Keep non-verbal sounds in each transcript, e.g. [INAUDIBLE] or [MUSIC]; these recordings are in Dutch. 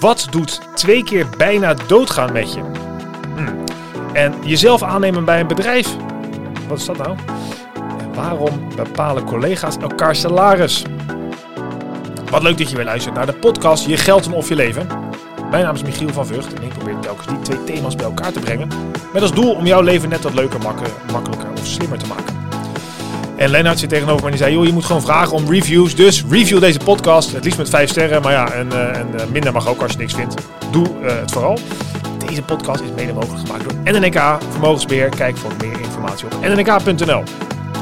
Wat doet twee keer bijna doodgaan met je? Hm. En jezelf aannemen bij een bedrijf? Wat is dat nou? En waarom bepalen collega's elkaar salaris? Wat leuk dat je weer luistert naar de podcast Je Geld en Of Je Leven. Mijn naam is Michiel van Vught en ik probeer telkens die twee thema's bij elkaar te brengen. Met als doel om jouw leven net wat leuker, makkelijker of slimmer te maken. En Lennart zit tegenover me en die zei, joh, je moet gewoon vragen om reviews. Dus review deze podcast, het liefst met vijf sterren. Maar ja, en, uh, en uh, minder mag ook als je niks vindt. Doe uh, het vooral. Deze podcast is mede mogelijk gemaakt door NNK Vermogensbeheer. Kijk voor meer informatie op nnk.nl.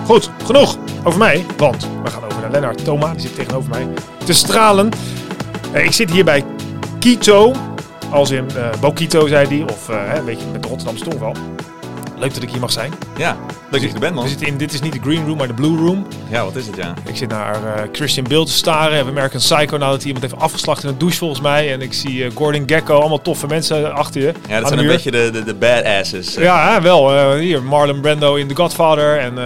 Goed, genoeg over mij, want we gaan over naar Lennart Thoma. Die zit tegenover mij te stralen. ik zit hier bij Kito, als in Bokito zei hij, of een beetje met de Rotterdamse tongval. Leuk dat ik hier mag zijn. Ja, leuk dat je er bent, man. We zitten in, dit is niet de green room, maar de blue room. Ja, wat is het, ja? Ik zit naar uh, Christian Bale te staren. We merken een Psycho nou dat hij iemand heeft afgeslacht in een douche, volgens mij. En ik zie uh, Gordon Gekko, allemaal toffe mensen achter je. Ja, dat zijn een beetje de, de, de badasses. Ja, hè, wel. Uh, hier, Marlon Brando in The Godfather. En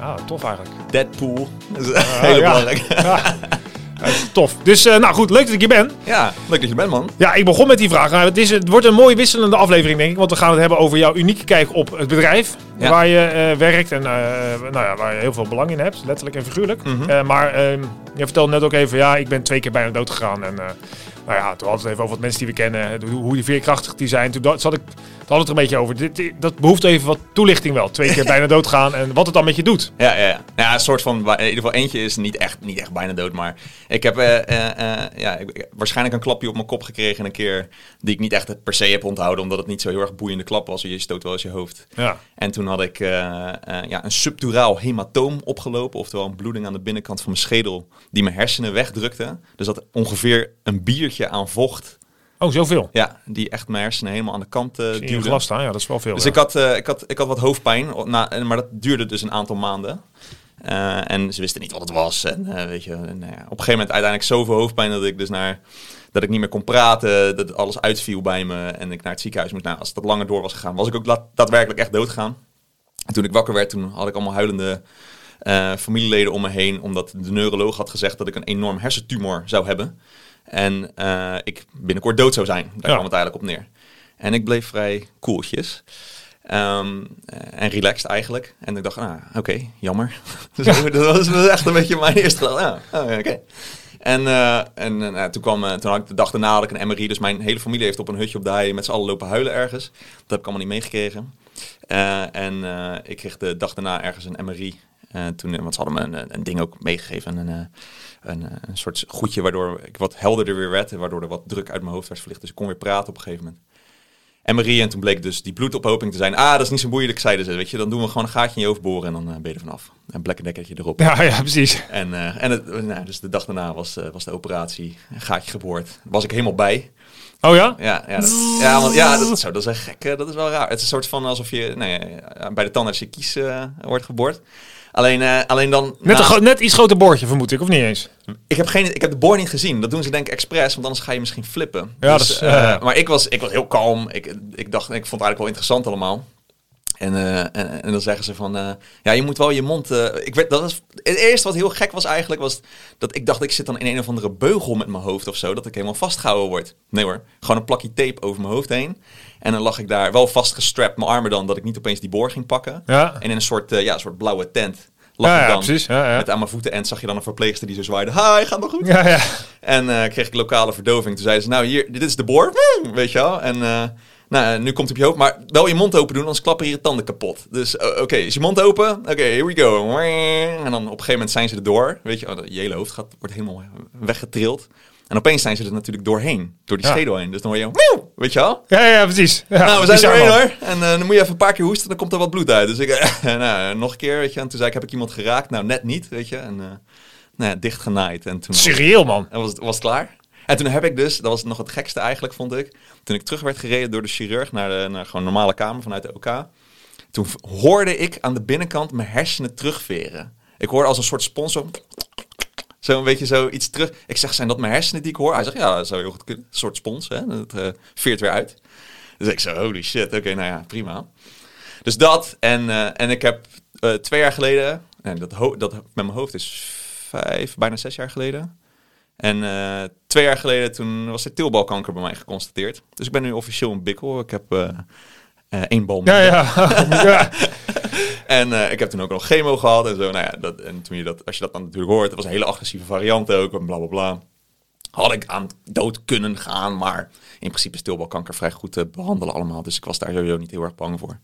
ah, tof eigenlijk. Deadpool. Dat is [LAUGHS] heel belangrijk. Ja. [LAUGHS] tof. Dus uh, nou goed, leuk dat ik hier ben. Ja, leuk dat je bent, man. Ja, ik begon met die vraag. Nou, het, is, het wordt een mooie wisselende aflevering, denk ik. Want we gaan het hebben over jouw unieke kijk op het bedrijf. Waar je uh, werkt en uh, nou ja, waar je heel veel belang in hebt. Letterlijk en figuurlijk. Mm -hmm. maar ehm, je vertelde net ook even, ja, ik ben twee keer bijna dood gegaan. En nou ja, toen hadden we het even over wat mensen die we kennen. Hoe die veerkrachtig die zijn. Toen zat ik hadden het er een beetje over. Dit, dat behoeft even wat toelichting wel. Twee keer bijna doodgaan en wat het dan met je doet. Ja, ja, ja. ja een soort van, in ieder geval eentje is niet echt, niet echt bijna dood. Maar ik heb uh, uh, ja, ik, waarschijnlijk een klapje op mijn kop gekregen een keer. Die ik niet echt per se heb onthouden. Omdat het niet zo heel erg boeiende klap was. Je stoot wel eens je hoofd. Ja. En toen had ik ja, een subduraal hematoom opgelopen. Oftewel een bloeding aan de binnenkant van mijn schedel. Die mijn hersenen wegdrukte. Dus dat ongeveer een biertje aan vocht Oh, zoveel? Ja, die echt mijn hersenen helemaal aan de kant uh, duwde. glas staan, ja, dat is wel veel. Dus ja. ik, had, uh, ik, had, ik had wat hoofdpijn, na, maar dat duurde dus een aantal maanden. Uh, en ze wisten niet wat het was. En weet je, en, op een gegeven moment uiteindelijk zoveel hoofdpijn dat ik dus naar dat ik niet meer kon praten, dat alles uitviel bij me en ik naar het ziekenhuis moest. Nou, als dat langer door was gegaan, was ik ook daadwerkelijk echt doodgegaan. En toen ik wakker werd, toen had ik allemaal huilende familieleden om me heen, omdat de neuroloog had gezegd dat ik een enorm hersentumor zou hebben. En uh, ik binnenkort dood zou zijn. Daar kwam het eigenlijk op neer. En ik bleef vrij koeltjes. Um, en relaxed eigenlijk. En ik dacht, ah, oké, okay, jammer. [LAUGHS] dus dat was echt een beetje mijn eerste ah, oh, oké. En, uh, en uh, toen, kwam, toen had ik de dag daarna had ik een MRI. Dus mijn hele familie heeft op een hutje op de hei met z'n allen lopen huilen ergens. Dat heb ik allemaal niet meegekregen. en ik kreeg de dag daarna ergens een MRI. Toen, want ze hadden me een, een ding ook meegegeven. En, een, eh, een soort goedje waardoor ik wat helderder weer werd. En waardoor er wat druk uit mijn hoofd werd verlicht. Dus ik kon weer praten op een gegeven moment. En Marie, en toen bleek dus die bloedophoping te zijn. Ah, dat is niet zo boeiend, zeiden ze. Weet je, dan doen we gewoon een gaatje in je hoofd boren en dan uh, ben je er vanaf. En blekkendekkertje erop. Ja, ja, precies. En, uh, en het, nou, dus de dag daarna was, uh, was de operatie. Een gaatje geboord. was ik helemaal bij. Oh ja? Ja, ja, dat, ja, want, ja dat, zo, dat is echt gek. dat is wel raar. Het is een soort van alsof je nee, bij de tandarts je kies wordt geboord. Alleen, uh, alleen dan... Net, een net iets groter boordje, vermoed ik, of niet eens? Ik heb, geen, ik heb de boord niet gezien. Dat doen ze denk ik expres, want anders ga je misschien flippen. Ja, dus, dat is, uh, maar ik was, ik was heel kalm. Ik, ik dacht, ik vond het eigenlijk wel interessant allemaal. En, uh, en, en, dan zeggen ze van, uh, ja, je moet wel je mond... Uh, ik weet, dat was, het eerste wat heel gek was eigenlijk, was dat ik dacht, ik zit dan in een of andere beugel met mijn hoofd of zo, dat ik helemaal vastgehouden word. Nee hoor, gewoon een plakje tape over mijn hoofd heen. En dan lag ik daar wel vastgestrapt, mijn armen dan, dat ik niet opeens die boor ging pakken. Ja. En in een soort, ja, een soort blauwe tent lag ja, ik dan. Ja, precies. Ja. Met aan mijn voeten en zag je dan een verpleegster die zo zwaaide. Hi, gaat nog goed? Ja, ja. En uh, kreeg ik lokale verdoving. Toen zeiden ze, nou hier, dit is de boor. Weet je wel. En uh, nou, nu komt het op je hoofd. Maar wel je mond open doen, anders klappen hier je tanden kapot. Dus uh, oké, okay, is je mond open? Oké, okay, here we go. En dan op een gegeven moment zijn ze er door. Weet je, oh, je hele hoofd gaat, wordt helemaal weggetrild. En opeens zijn ze er natuurlijk doorheen, door die ja. schedel heen. Dus dan hoor je, weet je wel? Ja, ja, precies. Ja, nou, we zijn er doorheen hoor. En uh, dan moet je even een paar keer hoesten, dan komt er wat bloed uit. Dus ik, uh, [LAUGHS] nou, nog een keer, weet je. En toen zei ik, heb ik iemand geraakt? Nou, net niet, weet je. En uh, nou ja, dicht genaaid. En toen Serieel, man. En was, was het klaar. En toen heb ik dus, dat was nog het gekste eigenlijk, vond ik. Toen ik terug werd gereden door de chirurg naar de gewoon normale kamer vanuit de OK. Toen hoorde ik aan de binnenkant mijn hersenen terugveren. Ik hoorde als een soort sponsor zo een beetje zo iets terug. Ik zeg, zijn dat mijn hersenen die ik hoor? Hij zegt, ja, dat zou heel goed kunnen. Een soort spons, hè. Dat uh, veert weer uit. Dus ik zo, holy shit, oké, nou ja, prima. Dus dat, en, uh, en ik heb uh, twee jaar geleden, en dat, dat met mijn hoofd is vijf, bijna zes jaar geleden, En eh, twee jaar geleden toen was er teelbalkanker bij mij geconstateerd. Dus ik ben nu officieel een bikkel. Ik heb eh, één bal Ja, ja. [LAUGHS] ja. En ik heb toen ook nog chemo gehad en zo. Nou ja, dat, en toen je dat, als je dat dan natuurlijk hoort, het was een hele agressieve variant ook, en bla bla bla. Had ik aan dood kunnen gaan, maar in principe is teelbalkanker vrij goed te behandelen allemaal. Dus ik was daar sowieso niet heel erg bang voor.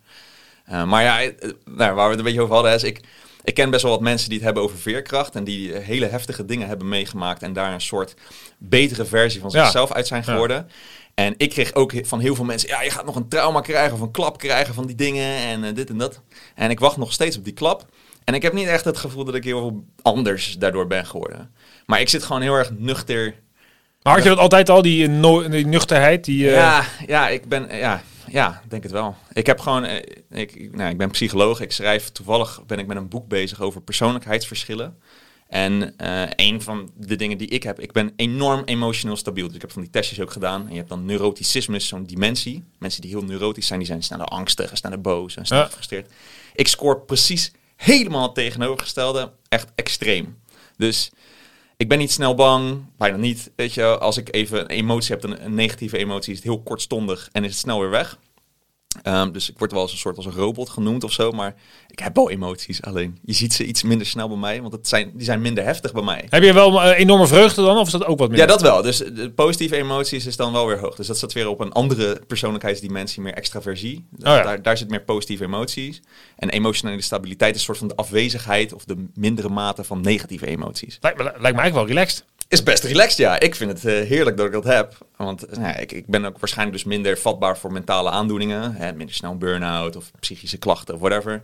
Maar ja, nou, waar we het een beetje over hadden, is ik, ik ken best wel wat mensen die het hebben over veerkracht en die hele heftige dingen hebben meegemaakt en daar een soort betere versie van Ja. zichzelf uit zijn geworden. En ik kreeg ook van heel veel mensen, ja, je gaat nog een trauma krijgen of een klap krijgen van die dingen en eh, dit en dat. En ik wacht nog steeds op die klap. En ik heb niet echt het gevoel dat ik heel veel anders daardoor ben geworden. Maar ik zit gewoon heel erg nuchter. Maar had je dat altijd al, die, eh, no- die nuchterheid? Die, eh, Ja, ja, ik ben, ja, ja, denk het wel. Ik heb gewoon, eh, ik, nou, ik ben psycholoog. Ik schrijf toevallig, ben ik met een boek bezig over persoonlijkheidsverschillen. En eh, een van de dingen die ik heb, ik ben enorm emotioneel stabiel. Dus ik heb van die testjes ook gedaan. En je hebt dan neuroticisme, is zo'n dimensie. Mensen die heel neurotisch zijn, die zijn sneller angstig, en sneller boos en sneller Ja. gefrustreerd. Ik scoor precies helemaal het tegenovergestelde, echt extreem. Dus ik ben niet snel bang, bijna niet. Weet je, als ik even een emotie heb, een, een negatieve emotie, is het heel kortstondig en is het snel weer weg. Ehm, dus ik word wel als een soort als een robot genoemd of zo, maar ik heb wel emoties. Alleen je ziet ze iets minder snel bij mij, want het zijn, die zijn minder heftig bij mij. Heb je wel eh, enorme vreugde dan, of is dat ook wat Ja, minder? dat wel. Dus de positieve emoties is dan wel weer hoog. Dus dat zit weer op een andere persoonlijkheidsdimensie, meer extraversie. Oh ja. daar, daar zit meer positieve emoties. En emotionele stabiliteit is een soort van de afwezigheid of de mindere mate van negatieve emoties. Lijkt, me, lijkt me eigenlijk wel relaxed. Is best relaxed, ja. Ik vind het eh, heerlijk dat ik dat heb. Want eh, nou ik, ik ben ook waarschijnlijk dus minder vatbaar voor mentale aandoeningen. Hè, minder snel burn-out of psychische klachten of whatever.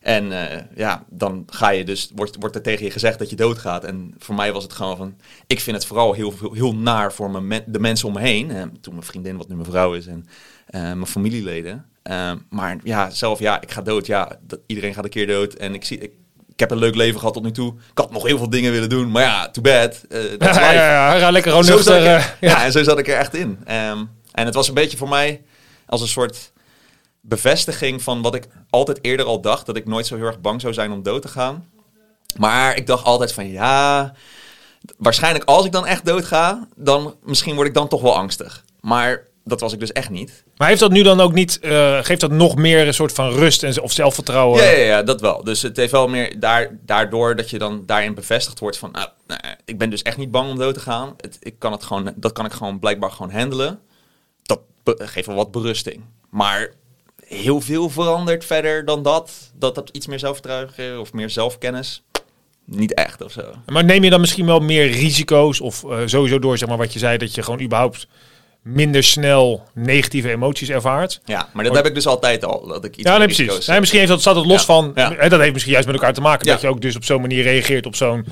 En eh, ja, dan ga je dus, wordt, wordt er tegen je gezegd dat je doodgaat. En voor mij was het gewoon van, ik vind het vooral heel, heel, heel naar voor mijn, de mensen om me heen. Eh, toen mijn vriendin, wat nu mijn vrouw is, en mijn familieleden. Maar ja, zelf, ja, ik ga dood. Ja, dat, iedereen gaat een keer dood. En ik zie, ik, ik heb een leuk leven gehad tot nu toe. Ik had nog heel veel dingen willen doen. Maar ja, too bad. Eh Ja, ja, life. ja, ja, lekker gewoon nuchter. er- eh, ja. en zo zat ik er echt in. Ehm, en het was een beetje voor mij als een soort bevestiging van wat ik altijd eerder al dacht. Dat ik nooit zo heel erg bang zou zijn om dood te gaan. Maar ik dacht altijd van ja, waarschijnlijk als ik dan echt dood ga, dan misschien word ik dan toch wel angstig. Maar dat was ik dus echt niet. Maar heeft dat nu dan ook niet, eh, geeft dat nog meer een soort van rust en, of zelfvertrouwen? Ja, ja, ja, dat wel. Dus het heeft wel meer daar, daardoor dat je dan daarin bevestigd wordt van, nou, nou, ik ben dus echt niet bang om dood te gaan. Het, ik kan het gewoon, dat kan ik gewoon blijkbaar gewoon handelen. Dat geeft wel wat berusting. Maar heel veel verandert verder dan dat. Dat dat iets meer zelfvertrouwen of meer zelfkennis. Niet echt of zo. Maar neem je dan misschien wel meer risico's of eh, sowieso door zeg maar wat je zei dat je gewoon überhaupt minder snel negatieve emoties ervaart? Ja, maar dat heb ik dus altijd al. Dat ik iets Ja, nee, precies. Nee, misschien heeft dat, staat het los Ja, van. ja. En dat heeft misschien juist met elkaar te maken. Ja. Dat je ook dus op zo'n manier reageert op zo'n.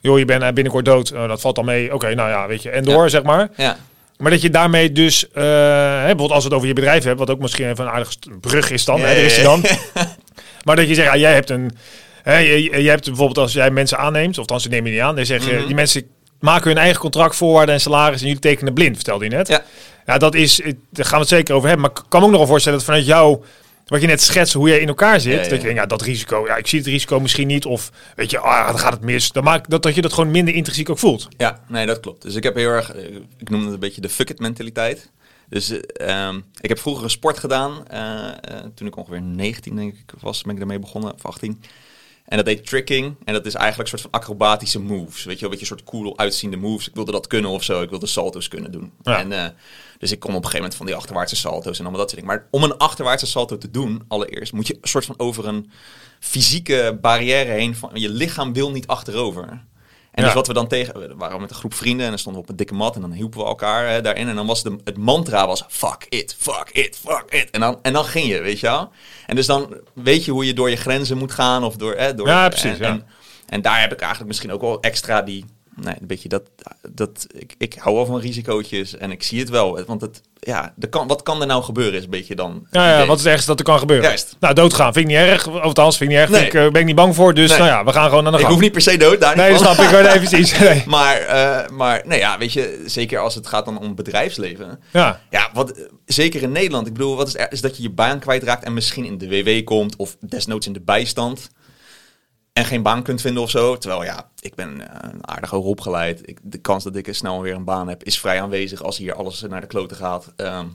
Joh, je bent eh, binnenkort dood. Oh, dat valt dan mee. Oké, nou ja, weet je. En door, zeg maar. ja. Maar dat je daarmee dus, eh, hè, bijvoorbeeld als we het over je bedrijf hebben, wat ook misschien even een aardige brug is dan, hè, daar is ja, dan. [LAUGHS] maar dat je zegt, ja, jij hebt een, hè, je, je- jij hebt bijvoorbeeld als jij mensen aanneemt, of althans ze nemen je niet aan, dan zeg je, Mhm. die mensen maken hun eigen contract, voorwaarden en salaris en jullie tekenen blind, vertelde je net. Ja. Ja, dat is, daar gaan we het zeker over hebben, maar ik kan me ook nog wel voorstellen dat vanuit jou, wat je net schetst, hoe jij in elkaar zit, Ja, ja, dat je denkt, ja, dat risico, ja, ik zie het risico misschien niet, of weet je, ah, dan gaat het mis. Dan maakt dat, dat je dat gewoon minder intrinsiek ook voelt. Ja, nee, dat klopt. Dus ik heb heel erg, eh, ik noem het een beetje de fuck it mentaliteit. Dus eh, ehm, ik heb vroeger een sport gedaan. eh, toen ik ongeveer 19 denk ik was, ben ik daarmee begonnen, of 18. En dat heet tricking. En dat is eigenlijk een soort van acrobatische moves. Weet je wel, een beetje een soort cool uitziende moves. Ik wilde dat kunnen of zo. Ik wilde salto's kunnen doen. Ja. En, eh, dus ik kon op een gegeven moment van die achterwaartse salto's en allemaal dat soort dingen. Maar om een achterwaartse salto te doen, allereerst, moet je een soort van over een fysieke barrière heen. Van, je lichaam wil niet achterover. En Ja. dus wat we dan tegen, we waren met een groep vrienden en dan stonden we op een dikke mat en dan hielpen we elkaar hè, daarin. En dan was de, het mantra was fuck it, fuck it, fuck it. En dan, en dan ging je, weet je wel. En dus dan weet je hoe je door je grenzen moet gaan of door... Hè, door Ja, precies, En, ja. en, en daar heb ik eigenlijk misschien ook wel extra die... Nee, een beetje dat, dat ik, ik hou wel van risicootjes en ik zie het wel. Want het, ja, kan, wat kan er nou gebeuren is een beetje dan... Ja, wat is het ergste dat er kan gebeuren? Juist. Nou, doodgaan vind ik niet erg. Of althans, vind ik niet erg. Nee. Ik, eh, ben ik niet bang voor. Dus Nee. nou ja, we gaan gewoon aan de ik hoef niet per se dood, daar nee, dat snap ik. wel. Precies. [LAUGHS] Nee. Maar, eh, maar nee, ja, weet je, zeker als het gaat dan om bedrijfsleven. Ja. Ja, wat, zeker in Nederland. Ik bedoel, wat is, er, is dat je je baan kwijtraakt en misschien in de WW komt of desnoods in de bijstand. En geen baan kunt vinden of zo. Terwijl ja, ik ben eh, een aardig hoog opgeleid. Ik, de kans dat ik er snel weer een baan heb is vrij aanwezig als hier alles naar de kloten gaat. Ehm,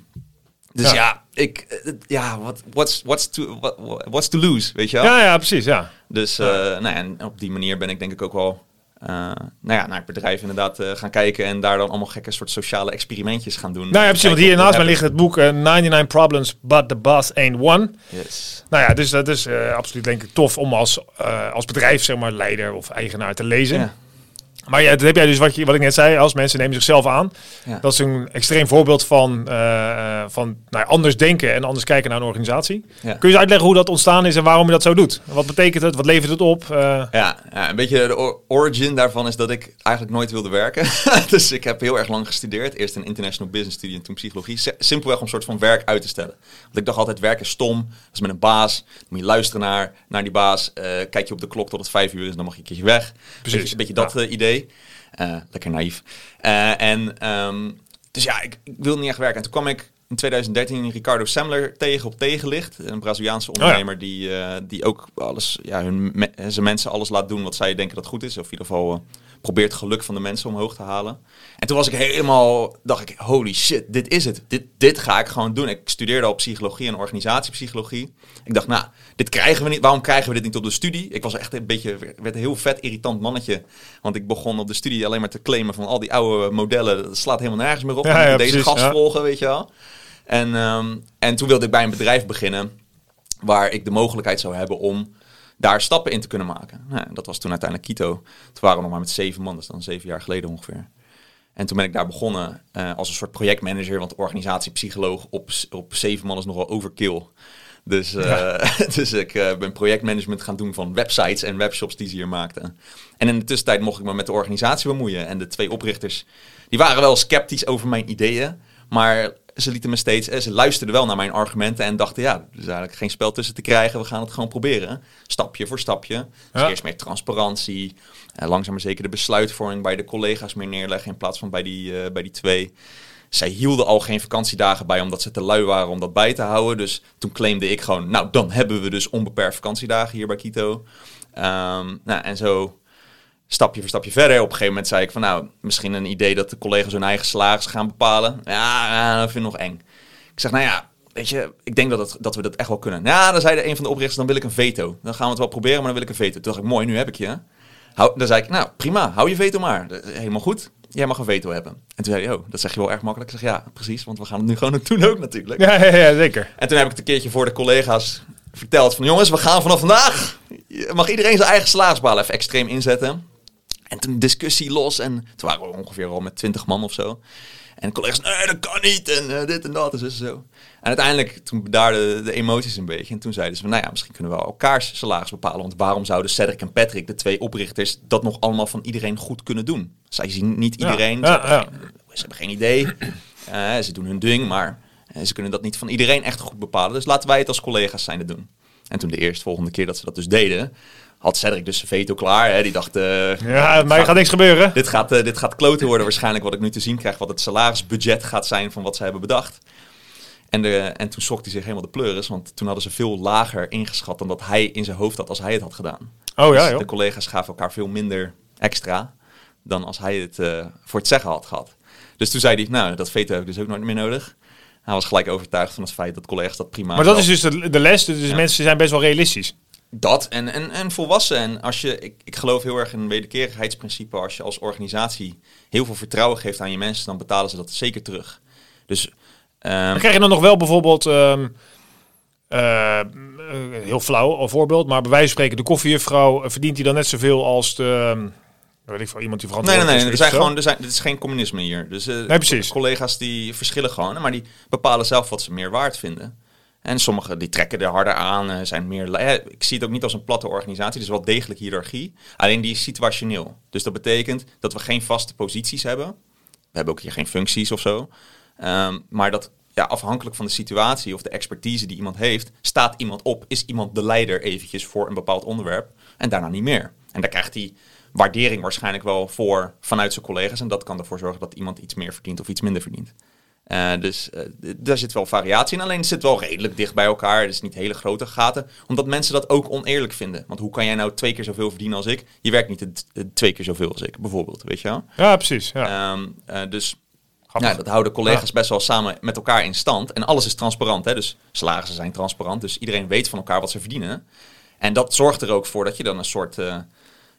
dus Ja. ja, ik, eh, ja, what, what's, what's, to, what, what's to lose, weet je wel? Ja, ja, precies, ja. Dus eh, nou ja, en op die manier ben ik denk ik ook wel eh, nou ja, naar het bedrijf inderdaad eh, gaan kijken. En daar dan allemaal gekke soort sociale experimentjes gaan doen. Nou ja, precies, want hier naast mij ligt het boek eh, 99 Problems, but the boss ain't one. Yes. Nou ja, dus dat is eh, absoluut denk ik tof om als, eh, als bedrijf, zeg maar, leider of eigenaar te lezen. Ja. Maar ja, dat heb jij dus wat, je, wat ik net zei, als mensen nemen zichzelf aan. Ja. Dat is een extreem voorbeeld van, eh, van nou, anders denken en anders kijken naar een organisatie. Ja. Kun je eens uitleggen hoe dat ontstaan is en waarom je dat zo doet? Wat betekent het? Wat levert het op? Eh, Ja, ja, een beetje de or- origin daarvan is dat ik eigenlijk nooit wilde werken. [LAUGHS] dus ik heb heel erg lang gestudeerd. Eerst een international business studie en toen psychologie. Si- Simpelweg om een soort van werk uit te stellen. Want ik dacht altijd, werk is stom. Dat is met een baas. Dan moet je luisteren naar, naar die baas. Eh, kijk je op de klok tot het vijf uur is, dan mag je een keertje weg. Precies, Beetje, beetje dat idee. Eh, lekker naïef. Eh, en ehm, dus ja, ik, ik wilde niet echt werken. En toen kwam ik in 2013 Ricardo Semler tegen op Tegenlicht. Een Braziliaanse ondernemer die, eh, die ook alles, ja, hun me- zijn mensen alles laat doen wat zij denken dat goed is. Of in ieder geval probeert het geluk van de mensen omhoog te halen. En toen was ik helemaal, dacht ik, holy shit, dit is het. Dit, dit ga ik gewoon doen. Ik studeerde al psychologie en organisatiepsychologie. Ik dacht, nou, dit krijgen we niet. Waarom krijgen we dit niet op de studie? Ik was echt een beetje, werd een heel vet irritant mannetje. Want ik begon op de studie alleen maar te claimen van al die oude modellen. Dat slaat helemaal nergens meer op. Ja, deze precies, gast ja. volgen, weet je wel. En, ehm, en toen wilde ik bij een bedrijf beginnen waar ik de mogelijkheid zou hebben om daar stappen in te kunnen maken. Nou, dat was toen uiteindelijk Kito. Toen waren we nog maar met zeven man, dat is dan zeven jaar geleden ongeveer. En toen ben ik daar begonnen eh, als een soort projectmanager, want organisatiepsycholoog op, op zeven man is nogal overkill. Dus, eh, [LAUGHS] dus ik eh, ben projectmanagement gaan doen van websites en webshops die ze hier maakten. En in de tussentijd mocht ik me met de organisatie bemoeien. En de twee oprichters, die waren wel sceptisch over mijn ideeën. Maar ze lieten me steeds, eh, ze luisterden wel naar mijn argumenten en dachten, ja, er is eigenlijk geen spel tussen te krijgen. We gaan het gewoon proberen. Stapje voor stapje. Dus Ja. eerst meer transparantie. Eh, langzaam maar zeker de besluitvorming bij de collega's meer neerleggen in plaats van bij die, eh, bij die twee. Zij hielden al geen vakantiedagen bij omdat ze te lui waren om dat bij te houden. Dus toen claimde ik gewoon, nou dan hebben we dus onbeperkt vakantiedagen hier bij Kito. Ehm, nou, en zo stapje voor stapje verder. Op een gegeven moment zei ik van nou, misschien een idee dat de collega's hun eigen salaris gaan bepalen. Ja, ja, dat vind ik nog eng. Ik zeg nou ja, weet je, ik denk dat, het, dat we dat echt wel kunnen. Ja, dan zei de een van de oprichters, dan wil ik een veto. Dan gaan we het wel proberen, maar dan wil ik een veto. Toen dacht ik, mooi, nu heb ik je. Hou, dan zei ik, nou prima, hou je veto maar. Helemaal goed. Jij mag een veto hebben. En toen zei hij, oh, dat zeg je wel erg makkelijk. Ik zeg, ja, precies, want we gaan het nu gewoon doen ook natuurlijk. ja, ja, ja, zeker. En toen heb ik het een keertje voor de collega's verteld van jongens, we gaan vanaf vandaag. Mag iedereen zijn eigen salarisbalen even extreem inzetten. En toen discussie los en toen waren we ongeveer al met 20 man of zo. En de collega's, nee, dat kan niet en eh, dit en dat en zo en zo. En uiteindelijk, toen bedaarden de emoties een beetje. En toen zeiden ze van, nou ja, misschien kunnen we elkaars salaris bepalen. Want waarom zouden Cedric en Patrick, de twee oprichters, dat nog allemaal van iedereen goed kunnen doen? Zij zien niet Ja, iedereen, ja, ze, hebben ja. Geen, ze hebben geen idee. Eh, ze doen hun ding, maar eh, ze kunnen dat niet van iedereen echt goed bepalen. Dus laten wij het als collega's zijn doen. En toen de eerste volgende keer dat ze dat dus deden, had Cedric dus zijn veto klaar. Hè? Die dacht, eh, Ja, mij gaat niks gebeuren. dit gaat, eh, dit gaat kloten worden waarschijnlijk wat ik nu te zien krijg. Wat het salarisbudget gaat zijn van wat ze hebben bedacht. En, de, en toen schrok hij zich helemaal de pleuris. Want toen hadden ze veel lager ingeschat dan dat hij in zijn hoofd had als hij het had gedaan. Oh ja, Dus joh. de collega's gaven elkaar veel minder extra dan als hij het eh, voor het zeggen had gehad. Dus toen zei hij, nou, dat veto heb ik dus ook nooit meer nodig. Hij was gelijk overtuigd van het feit dat collega's dat prima Maar dat wel- is dus de, de les. Dus Ja. mensen zijn best wel realistisch. Dat en, en, en volwassen. En als je, ik, ik geloof heel erg in een wederkerigheidsprincipe. Als je als organisatie heel veel vertrouwen geeft aan je mensen, dan betalen ze dat zeker terug. Dus ehm, Dan krijg je dan nog wel bijvoorbeeld, ehm, eh, eh, heel flauw een voorbeeld, maar bij wijze van spreken, de koffiejuffrouw eh, verdient hij dan net zoveel als de, ehm, weet ik veel, iemand die nee, nee, verantwoordelijk nee. Er is. zijn gewoon, er zijn, dit is geen communisme hier. Dus Nee, precies. collega's die verschillen gewoon, maar die bepalen zelf wat ze meer waard vinden. En sommigen die trekken er harder aan, eh, zijn meer. eh, ik zie het ook niet als een platte organisatie, dus wel degelijk hiërarchie. Alleen die is situationeel. Dus dat betekent dat we geen vaste posities hebben. We hebben ook hier geen functies of zo. Ehm, maar dat ja, afhankelijk van de situatie of de expertise die iemand heeft, staat iemand op, is iemand de leider eventjes voor een bepaald onderwerp en daarna niet meer. En daar krijgt hij waardering waarschijnlijk wel voor vanuit zijn collega's. En dat kan ervoor zorgen dat iemand iets meer verdient of iets minder verdient. Eh, dus eh, daar zit wel variatie in. Alleen het zit wel redelijk dicht bij elkaar. Het is niet hele grote gaten. Omdat mensen dat ook oneerlijk vinden. Want hoe kan jij nou twee keer zoveel verdienen als ik? Je werkt niet twee keer zoveel als ik, bijvoorbeeld. Weet je wel? Ja, precies. Ja. Ehm, eh, dus ja, dat houden collega's best wel samen met elkaar in stand. En alles is transparant. Hè? Dus salarissen zijn transparant. Dus iedereen weet van elkaar wat ze verdienen. En dat zorgt er ook voor dat je dan een soort...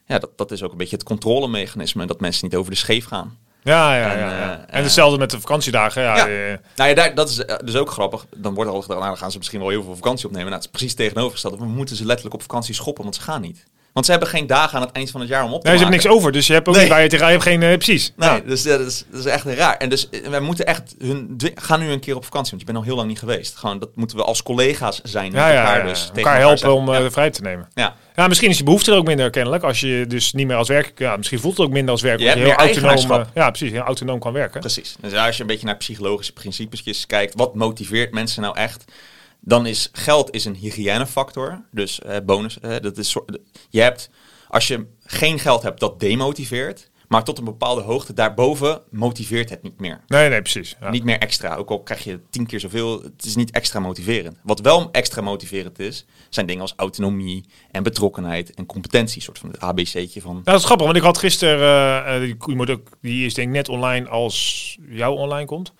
ja, dat, dat is ook een beetje het controlemechanisme. Dat mensen niet over de scheef gaan. Ja, ja, En, ja. ja. eh, en eh, hetzelfde met de vakantiedagen. Ja, Ja. Nou ja, daar, dat is eh, dus ook grappig. Dan wordt er al gedaan, nou, dan gaan ze misschien wel heel veel vakantie opnemen. Nou, het is precies tegenovergesteld. We moeten ze letterlijk op vakantie schoppen, want ze gaan niet. Want ze hebben geen dagen aan het eind van het jaar om op te nee, ze hebben niks over. Dus je hebt ook Nee. niet waar je tegen je hebt geen... eh, precies. Nee, Ja. dus dat is, dat is echt raar. En dus eh, wij moeten echt hun... dwi- Ga nu een keer op vakantie, want je bent al heel lang niet geweest. Gewoon, dat moeten we als collega's zijn met Ja, ja, elkaar ja. dus. tegen elkaar helpen om eh, vrij te nemen. Ja. Ja, misschien is je behoefte er ook minder kennelijk. Als je dus niet meer als werk... Ja, misschien voelt het ook minder als werk. Je hebt heel autonoom, Ja, precies. Heel autonoom kan werken. Precies. Dus als je een beetje naar psychologische principes kijkt, wat motiveert mensen nou echt? Dan is geld is een hygiënefactor. Dus eh, bonus. eh, dat is, je hebt, als je geen geld hebt, dat demotiveert. Maar tot een bepaalde hoogte daarboven motiveert het niet meer. Nee, nee, precies. Ja. Niet meer extra. Ook al krijg je tien keer zoveel. Het is niet extra motiverend. Wat wel extra motiverend is, zijn dingen als autonomie en betrokkenheid en competentie. Een soort van het ABC'tje van. Dat is grappig, want ik had gisteren, die, moet ook, die is denk ik net online als jou online komt.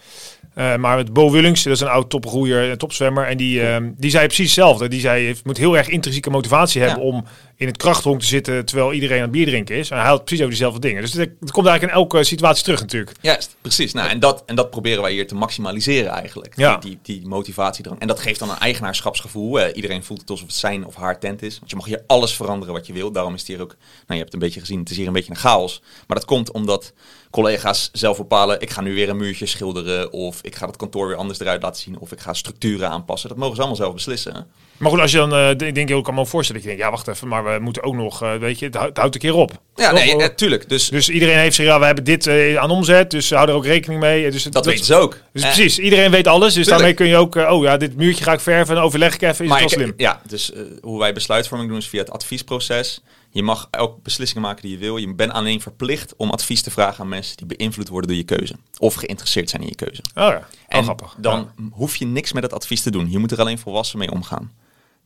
Eh, maar met Bo Willings, dat is een oud topgroeier, een topzwemmer. En die, ehm, die zei precies hetzelfde. Die zei, je moet heel erg intrinsieke motivatie hebben Ja. om in het krachthonk te zitten terwijl iedereen aan het bier drinken is. En hij had precies over diezelfde dingen. Dus het, komt eigenlijk in elke situatie terug natuurlijk. Juist, precies. Nou, en, dat, en dat proberen wij hier te maximaliseren eigenlijk. Ja. Die, die, die motivatiedrang. En dat geeft dan een eigenaarschapsgevoel. Iedereen voelt het alsof het zijn of haar tent is. Want je mag hier alles veranderen wat je wil. Daarom is het hier ook, nou je hebt het een beetje gezien, het is hier een beetje een chaos. Maar dat komt omdat collega's zelf bepalen, ik ga nu weer een muurtje schilderen. Of ik ga het kantoor weer anders eruit laten zien. Of ik ga structuren aanpassen. Dat mogen ze allemaal zelf beslissen. Maar goed, als je dan, eh, ik denk, me ook voorstellen dat je denkt, ja wacht even, maar we moeten ook nog, eh, weet je, het houdt, het houdt een keer op. Ja, Toch? nee, eh, tuurlijk. Dus, Dus iedereen heeft zich, ja, we hebben dit eh, aan omzet, dus hou er ook rekening mee. Dus dat weten ze ook. Dus Eh, precies, iedereen weet alles. Dus tuurlijk. daarmee kun je ook, eh, oh ja, dit muurtje ga ik verven en overleg ik even, is maar het wel slim. Ja, dus eh, hoe wij besluitvorming doen is via het adviesproces. Je mag ook beslissingen maken die je wil. Je bent alleen verplicht om advies te vragen aan mensen die beïnvloed worden door je keuze. Of geïnteresseerd zijn in je keuze. Oh ja, oh, En grappig. dan Ja. hoef je niks met het advies te doen. Je moet er alleen volwassen mee omgaan.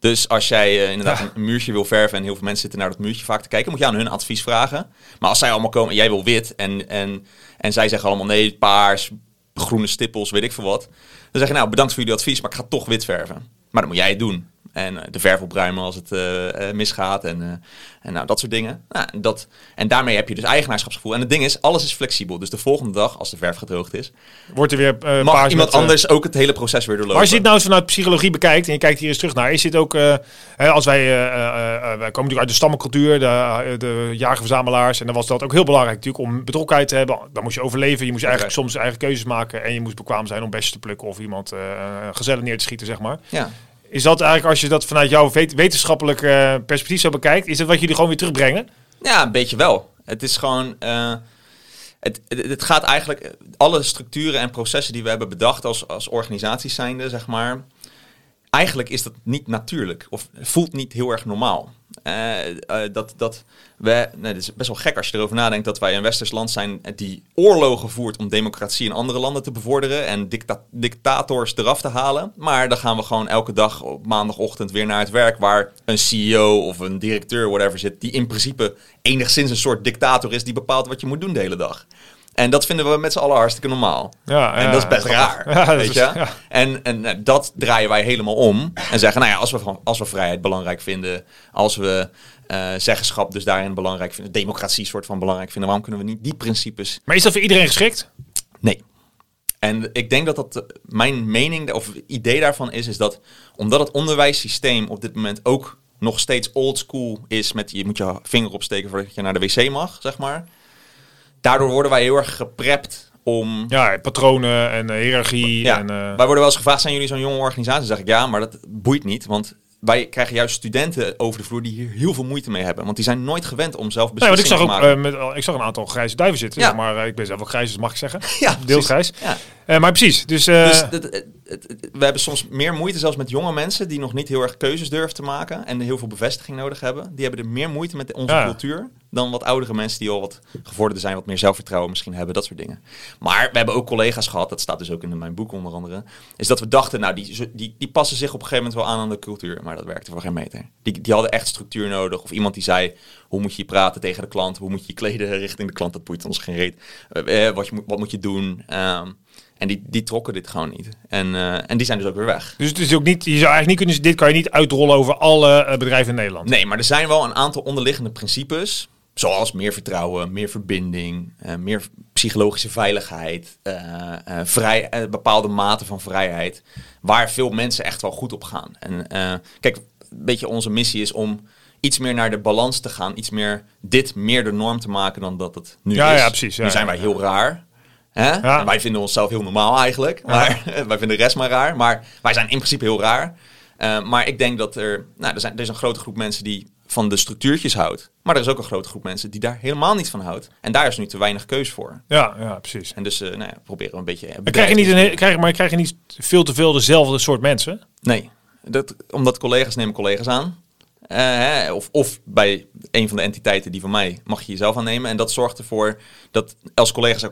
Dus als jij eh, inderdaad Ja. een muurtje wil verven en heel veel mensen zitten naar dat muurtje vaak te kijken, moet je aan hun advies vragen. Maar als zij allemaal komen en jij wil wit en, en, en zij zeggen allemaal nee, paars, groene stippels, weet ik veel wat. Dan zeg je nou bedankt voor jullie advies, maar ik ga toch wit verven. Maar dan moet jij het doen. En eh, de verf opruimen als het eh, eh, misgaat en, en nou, dat soort dingen. Nou, en dat, en daarmee heb je dus eigenaarschapsgevoel. En het ding is, alles is flexibel. Dus de volgende dag, als de verf gedroogd is, Wordt er weer eh mag iemand met, anders ook het hele proces weer doorlopen. Maar als je dit nou vanuit psychologie bekijkt en je kijkt hier eens terug naar, is dit ook, hè, als wij, wij komen natuurlijk uit de stammencultuur, de, de jager-verzamelaars, en dan was dat ook heel belangrijk natuurlijk om betrokkenheid te hebben. Dan moest je overleven, je moest eigenlijk soms eigen keuzes maken en je moest bekwaam zijn om besjes te plukken of iemand eh gezellen neer te schieten, zeg maar. Ja. Is dat eigenlijk, als je dat vanuit jouw wet- wetenschappelijk eh, perspectief zo bekijkt, is dat wat jullie gewoon weer terugbrengen? ja, een beetje wel. Het is gewoon... eh, het, het, het gaat eigenlijk... Alle structuren en processen die we hebben bedacht als, als organisaties zijnde, zeg maar... Eigenlijk is dat niet natuurlijk. Of voelt niet heel erg normaal. Eh, eh, dat, dat we, nee, het is best wel gek als je erover nadenkt dat wij een westers land zijn die oorlogen voert om democratie in andere landen te bevorderen en dicta dictators eraf te halen. Maar dan gaan we gewoon elke dag op maandagochtend weer naar het werk waar een CEO of een directeur, whatever zit, die in principe enigszins een soort dictator is die bepaalt wat je moet doen de hele dag. En dat vinden we met z'n allen hartstikke normaal. Ja, en ja, dat is best raar. [LAUGHS] Ja, weet is- je? En, en eh, dat draaien wij helemaal om. En zeggen, nou ja, als we, als we vrijheid belangrijk vinden, als we eh, zeggenschap dus daarin belangrijk vinden, democratie soort van belangrijk vinden, waarom kunnen we niet die principes? Maar is dat voor iedereen geschikt? Nee. En ik denk dat dat eh, mijn mening of idee daarvan is, is dat omdat het onderwijssysteem op dit moment ook nog steeds old school is met je moet je vinger opsteken voordat je naar de wc mag, zeg maar. Daardoor worden wij heel erg geprept om Ja, patronen en eh, hiërarchie. ja, en, eh, wij worden wel eens gevraagd, zijn jullie zo'n jonge organisatie? Dan zeg ik ja, maar dat boeit niet. Want wij krijgen juist studenten over de vloer die hier heel veel moeite mee hebben. Want die zijn nooit gewend om zelf Nee, want ik beslissingen zag te ook eh, met, ik zag een aantal grijze duiven zitten. Ja. Maar ik ben zelf ook grijs, dus mag ik zeggen. [LAUGHS] ja, Deels grijs. Ja. Maar precies. Dus, Dus het- het- het- het- we hebben soms meer moeite, zelfs met jonge mensen die nog niet heel erg keuzes durven te maken en heel veel bevestiging nodig hebben. Die hebben er meer moeite met onze Ja. cultuur dan wat oudere mensen die al wat gevorderder zijn, wat meer zelfvertrouwen misschien hebben, dat soort dingen. Maar we hebben ook collega's gehad, dat staat dus ook in mijn boek onder andere, is dat we dachten, nou, die, die, die passen zich op een gegeven moment wel aan aan de cultuur, maar dat werkte voor geen meter. Die, die hadden echt structuur nodig. Of iemand die zei, hoe moet je praten tegen de klant, hoe moet je je kleden [LAUGHS] richting de klant, dat boeit ons geen reet. Eh, eh wat, je, wat moet je doen? Um, en die, die trokken dit gewoon niet. En, uh, en die zijn dus ook weer weg. Dus het is ook niet, je zou eigenlijk niet kunnen, dit kan je niet uitrollen over alle bedrijven in Nederland. Nee, maar er zijn wel een aantal onderliggende principes. Zoals meer vertrouwen, meer verbinding, uh, meer psychologische veiligheid, vrij, bepaalde mate van vrijheid. Waar veel mensen echt wel goed op gaan. En kijk, een beetje onze missie is om iets meer naar de balans te gaan. Iets meer dit meer de norm te maken dan dat het nu ja, is. Ja, precies. Ja, nu zijn wij heel raar. Hè? Ja. Wij vinden onszelf heel normaal eigenlijk. Maar [LAUGHS] wij vinden de rest maar raar. Maar wij zijn in principe heel raar. Uh, maar ik denk dat er, nou, er, zijn, er is een grote groep mensen die van de structuurtjes houdt. Maar er is ook een grote groep mensen die daar helemaal niet van houdt. En daar is nu te weinig keus voor. Ja, ja precies. En dus uh, nou ja, proberen we een beetje... Maar krijg, je niet een, krijg, maar krijg je niet veel te veel dezelfde soort mensen? Nee, dat, omdat collega's nemen collega's aan. Uh, hè, of, of bij een van de entiteiten die van mij mag je jezelf aannemen. En dat zorgt ervoor dat als collega's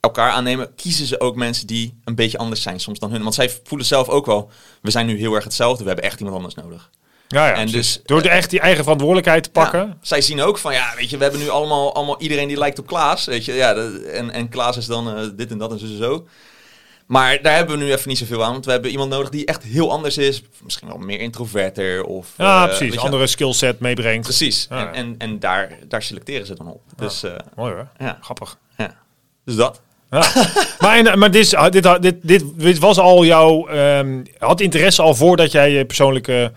elkaar aannemen, kiezen ze ook mensen die een beetje anders zijn soms dan hun. Want zij voelen zelf ook wel, we zijn nu heel erg hetzelfde, we hebben echt iemand anders nodig. Ja, ja, en dus, Door de echt die eigen verantwoordelijkheid te pakken. Ja, zij zien ook van, ja, weet je, we hebben nu allemaal, allemaal iedereen die lijkt op Klaas. Weet je, ja, en, en Klaas is dan uh, dit en dat en zo en zo. Maar daar hebben we nu even niet zoveel aan. Want we hebben iemand nodig die echt heel anders is. Misschien wel meer introverter. Of, ja, uh, precies. Andere skillset meebrengt. Precies. Ja, en, en, en, daar, daar selecteren ze dan op. Dus, uh, Mooi hoor. Ja. Grappig. Ja. Dus dat. Maar, maar dit, dit, dit, dit, dit was al jouw... Um, had interesse al voordat jij je persoonlijke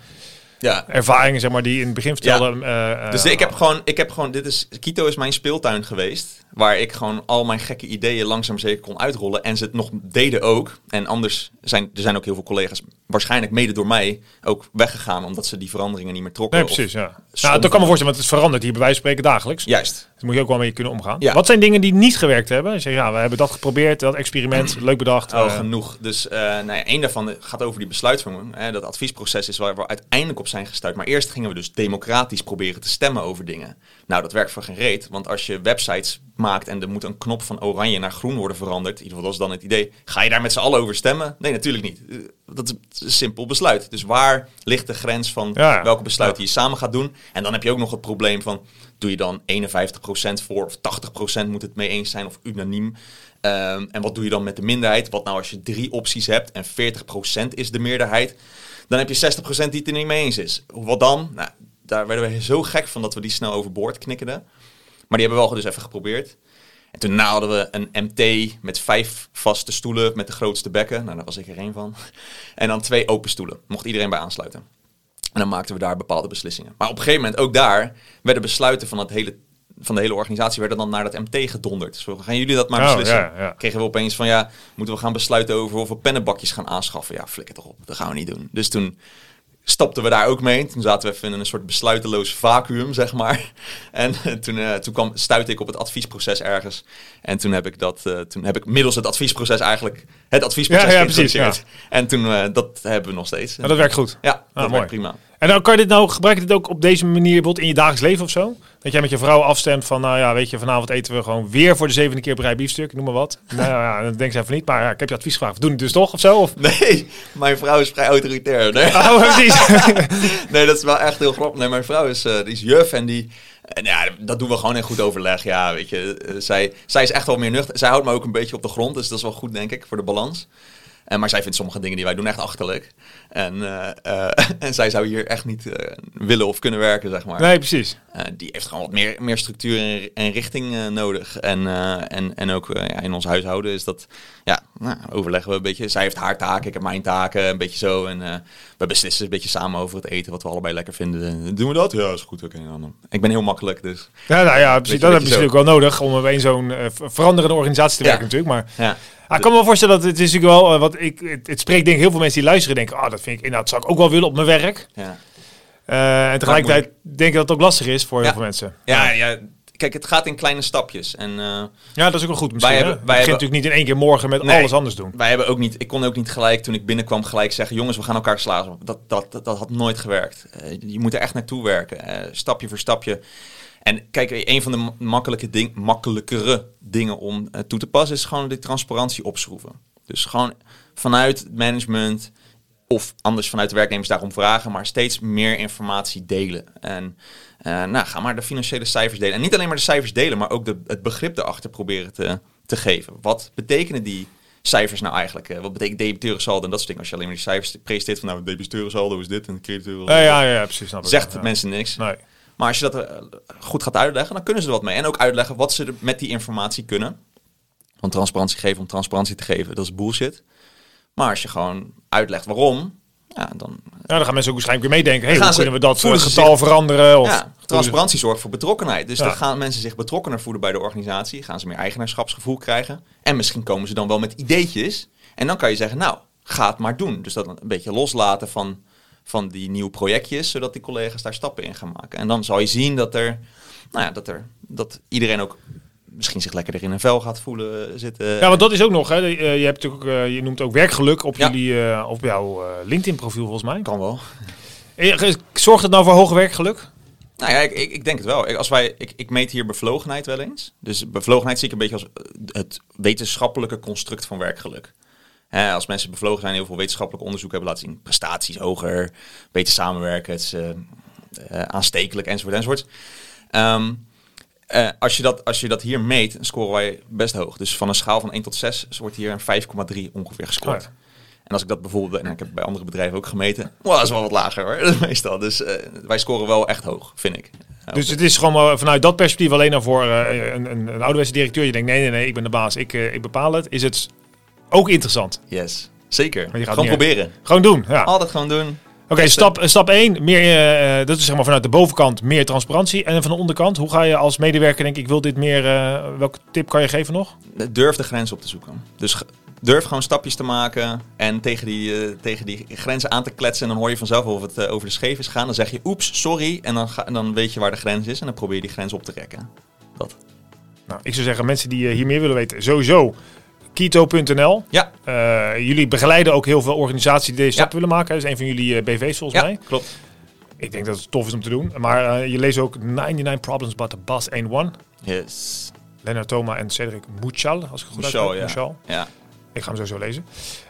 ja. ervaringen, zeg maar, die in het begin vertelde. Ja. Uh, dus ik heb gewoon, ik heb gewoon, dit is, Quito is mijn speeltuin geweest. Waar ik gewoon al mijn gekke ideeën langzaam zeker kon uitrollen. En ze het nog deden ook. En anders zijn, er zijn ook heel veel collega's, waarschijnlijk mede door mij, ook weggegaan. Omdat ze die veranderingen niet meer trokken. Nee, precies, ja. Nou, dat kan me voorstellen, want het is veranderd hier bij wijze van spreken dagelijks. Juist. Dus moet je ook wel mee kunnen omgaan. Ja. Wat zijn dingen die niet gewerkt hebben? Je zegt, ja, we hebben dat geprobeerd, dat experiment, [CLEARS THROAT] leuk bedacht. Oh, uh, genoeg. Dus uh, nou ja, één daarvan gaat over die besluitvorming. Hè, dat adviesproces is waar we uiteindelijk op zijn gestuurd. Maar eerst gingen we dus democratisch proberen te stemmen over dingen. Nou, dat werkt voor geen reet. Want als je websites maakt en er moet een knop van oranje naar groen worden veranderd, in ieder geval dat is dan het idee, ga je daar met z'n allen over stemmen? Nee, natuurlijk niet. Dat is een simpel besluit. Dus waar ligt de grens van ja, welke besluiten je samen gaat doen? En dan heb je ook nog het probleem van, doe je dan 51% voor of 80% moet het mee eens zijn of unaniem? Um, en wat doe je dan met de minderheid? Wat nou als je drie opties hebt en 40% is de meerderheid? Dan heb je 60% die het er niet mee eens is. Wat dan? Nou, daar werden we zo gek van dat we die snel overboord knikkerden. Maar die hebben we wel dus even geprobeerd. En toen hadden we een MT met vijf vaste stoelen met de grootste bekken. Nou, daar was ik er één van. En dan twee open stoelen. Mocht iedereen bij aansluiten. En dan maakten we daar bepaalde beslissingen. Maar op een gegeven moment, ook daar, werden besluiten van, het hele, van de hele organisatie werden dan naar dat MT gedonderd. Dus we gaan jullie dat maar beslissen. Oh, ja, ja. Kregen we opeens van, ja, moeten we gaan besluiten over of we pennenbakjes gaan aanschaffen? Ja, flikker toch op. Dat gaan we niet doen. Dus toen stapten we daar ook mee. Toen zaten we even in een soort besluiteloos vacuüm, zeg maar. [LAUGHS] En toen, uh, toen kwam, stuitte ik op het adviesproces ergens. En toen heb ik dat, uh, toen heb ik middels het adviesproces eigenlijk het adviesproces ja, ja, precies, ja. En toen, uh, dat hebben we nog steeds. Maar dat werkt goed. Ja, ah, dat mooi. werkt prima. En dan kan je dit nou, gebruik je dit ook op deze manier bijvoorbeeld in je dagelijks leven of zo? Dat jij met je vrouw afstemt van, nou ja, weet je, vanavond eten we gewoon weer voor de zevende keer brei biefstuk, noem maar wat. [LAUGHS] nou ja, dan denk ze even niet, maar ja, ik heb je advies gevraagd. Doen het dus toch of zo? Of? [LAUGHS] Nee, mijn vrouw is vrij autoritair. Nee, oh, precies. [LAUGHS] nee dat is wel echt heel grappig. Nee, mijn vrouw is, uh, die is juf en die... En ja, dat doen we gewoon in goed overleg. Ja, weet je, uh, zij, zij is echt wel meer nuchter. Zij houdt me ook een beetje op de grond, dus dat is wel goed, denk ik, voor de balans. En, maar zij vindt sommige dingen die wij doen echt achterlijk. En, uh, uh, [LAUGHS] en zij zou hier echt niet uh, willen of kunnen werken, zeg maar. Nee, precies. die heeft gewoon wat meer, meer structuur en, richting nodig. En, en, en ook ja, in ons huishouden is dat, ja, nou, overleggen we een beetje. Zij heeft haar taken, ik heb mijn taken, een beetje zo. En we beslissen een beetje samen over het eten, wat we allebei lekker vinden. Doen we dat? Ja, is goed. Oké, okay, Ik ben heel makkelijk, dus... Ja, nou ja, precies. Dat heb je natuurlijk wel nodig om in zo'n veranderende organisatie te werken ja. natuurlijk. Maar ja. Ah, ik kan me wel voorstellen dat het is natuurlijk wel, uh, wat ik, het, het, spreekt denk ik heel veel mensen die luisteren denken, ah, oh, dat vind ik inderdaad, zou ik ook wel willen op mijn werk. Ja. En tegelijkertijd denk ik dat het ook lastig is voor heel veel mensen. Ja, ja, kijk, het gaat in kleine stapjes. En, uh, ja, dat is ook wel goed misschien. Wij hebben, wij begint natuurlijk niet in één keer morgen met nee, alles anders doen. Wij hebben ook niet, ik kon ook niet gelijk toen ik binnenkwam gelijk zeggen, jongens, we gaan elkaar slagen. Dat, dat, dat, dat had nooit gewerkt. Uh, je moet er echt naartoe werken, stapje voor stapje. En kijk, een van de ma- makkelijke ding, makkelijkere dingen om eh, toe te passen is gewoon die transparantie opschroeven. Dus gewoon vanuit het management of anders vanuit de werknemers daarom vragen, maar steeds meer informatie delen. En eh, nou, ga maar de financiële cijfers delen. En niet alleen maar de cijfers delen, maar ook de, het begrip erachter proberen te, te geven. Wat betekenen die cijfers nou eigenlijk? Eh, wat betekent debiteurensaldo en dat soort dingen? Als je alleen maar die cijfers presenteert van nou, debiteurensaldo is dit en crediteurensaldo Ja, ja, ja, precies. Snap ik. zegt Ja. mensen niks. Nee. Maar als je dat eh, goed gaat uitleggen, dan kunnen ze er wat mee. En ook uitleggen wat ze er met die informatie kunnen. Want transparantie geven om transparantie te geven, dat is bullshit. Maar als je gewoon uitlegt waarom, ja, dan... Ja, dan gaan mensen ook waarschijnlijk weer meedenken. Hey, Gaan hoe kunnen we dat eh, ze getal veranderen? Of, ja, transparantie zorgt voor betrokkenheid. Dus Ja. dan gaan mensen zich betrokkener voelen bij de organisatie. Gaan ze meer eigenaarschapsgevoel krijgen. En misschien komen ze dan wel met ideetjes. En dan kan je zeggen, nou, ga het maar doen. Dus dat een beetje loslaten van, van die nieuwe projectjes, zodat die collega's daar stappen in gaan maken. En dan zal je zien dat er, nou ja, dat er, dat iedereen ook misschien zich lekkerder in een vel gaat voelen eh, zitten. Ja, want dat is ook nog. Hè. Eh, je, hebt natuurlijk, eh, je noemt ook werkgeluk op, Ja. jullie, op jouw LinkedIn-profiel volgens mij. kan wel. Zorgt het nou voor hoger werkgeluk? Nou ja, ik, ik, ik denk het wel. Ik, als wij, ik, ik meet hier bevlogenheid wel eens. Dus bevlogenheid zie ik een beetje als het wetenschappelijke construct van werkgeluk. Als mensen bevlogen zijn, heel veel wetenschappelijk onderzoek hebben laten zien. Prestaties hoger, beter samenwerken, het is aanstekelijk enzovoort enzovoort. Ehm, eh, als, je dat, als je dat hier meet, scoren wij best hoog. Dus van een schaal van 1 tot 6 wordt hier een 5,3 ongeveer gescoord. Oh ja. En als ik dat bijvoorbeeld, en ik heb bij andere bedrijven ook gemeten, wow, dat is wel wat lager hoor, [LAUGHS] meestal. Dus eh, wij scoren wel echt hoog, vind ik. Dus het is gewoon vanuit dat perspectief alleen al voor eh, een, een, een ouderwetse directeur. Je denkt, nee, nee, nee, ik ben de baas, ik, ik bepaal het. Is het ook interessant. Yes, zeker. Gewoon proberen. Gewoon doen, ja. Altijd gewoon doen. Stap, eh, stap 1, meer, eh, dat is zeg maar vanuit de bovenkant meer transparantie. En van de onderkant, hoe ga je als medewerker denken, ik wil dit meer, eh, welke tip kan je geven nog? Durf de grens op te zoeken. Dus durf gewoon stapjes te maken en tegen die, eh, tegen die grenzen aan te kletsen. En dan hoor je vanzelf of het eh, over de scheef is gaan. Dan zeg je oeps, sorry. En dan, ga, en dan weet je waar de grens is en dan probeer je die grens op te rekken. Dat. Nou, ik zou zeggen, mensen die eh, hier meer willen weten, sowieso keto.nl. Ja, Eh, jullie begeleiden ook heel veel organisaties die deze stap Ja. willen maken. Dat is een van jullie eh, BV's volgens ja mij. klopt. Ik denk dat het tof is om te doen. Maar eh, je leest ook 99 Problems But the Ain't One. Yes. Lennart Thoma en Cedric Mouchal, als ik het goed uitspreek. ja. Mouchal. Ja. Ik ga hem sowieso lezen.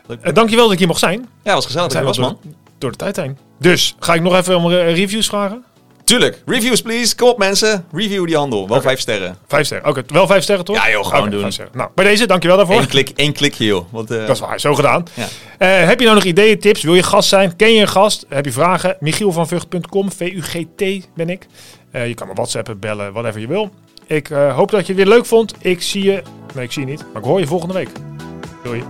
Uh, dankjewel dat ik hier mocht zijn. Ja, was gezellig dat was, man. door, door de tijd heen. Dus, ga ik nog even om reviews vragen? Tuurlijk. Reviews, please. Kom op, mensen. Review die handel. Wel vijf sterren. Vijf sterren. Oké, wel vijf sterren toch? Ja, joh, gewoon Oké, doen. Nou, bij deze, dankjewel daarvoor. Eén klik, één klikje, joh. Want, eh, Dat is waar, zo gedaan. Ja. Eh, heb je nou nog ideeën, tips? Wil je gast zijn? Ken je een gast? Heb je vragen? Michielvanvugt.com, V-U-G-T ben ik. Eh, je kan me whatsappen, bellen, whatever je wil. Ik hoop dat je het weer leuk vond. Ik zie je... Nee, ik zie je niet. Maar ik hoor je volgende week. Doei.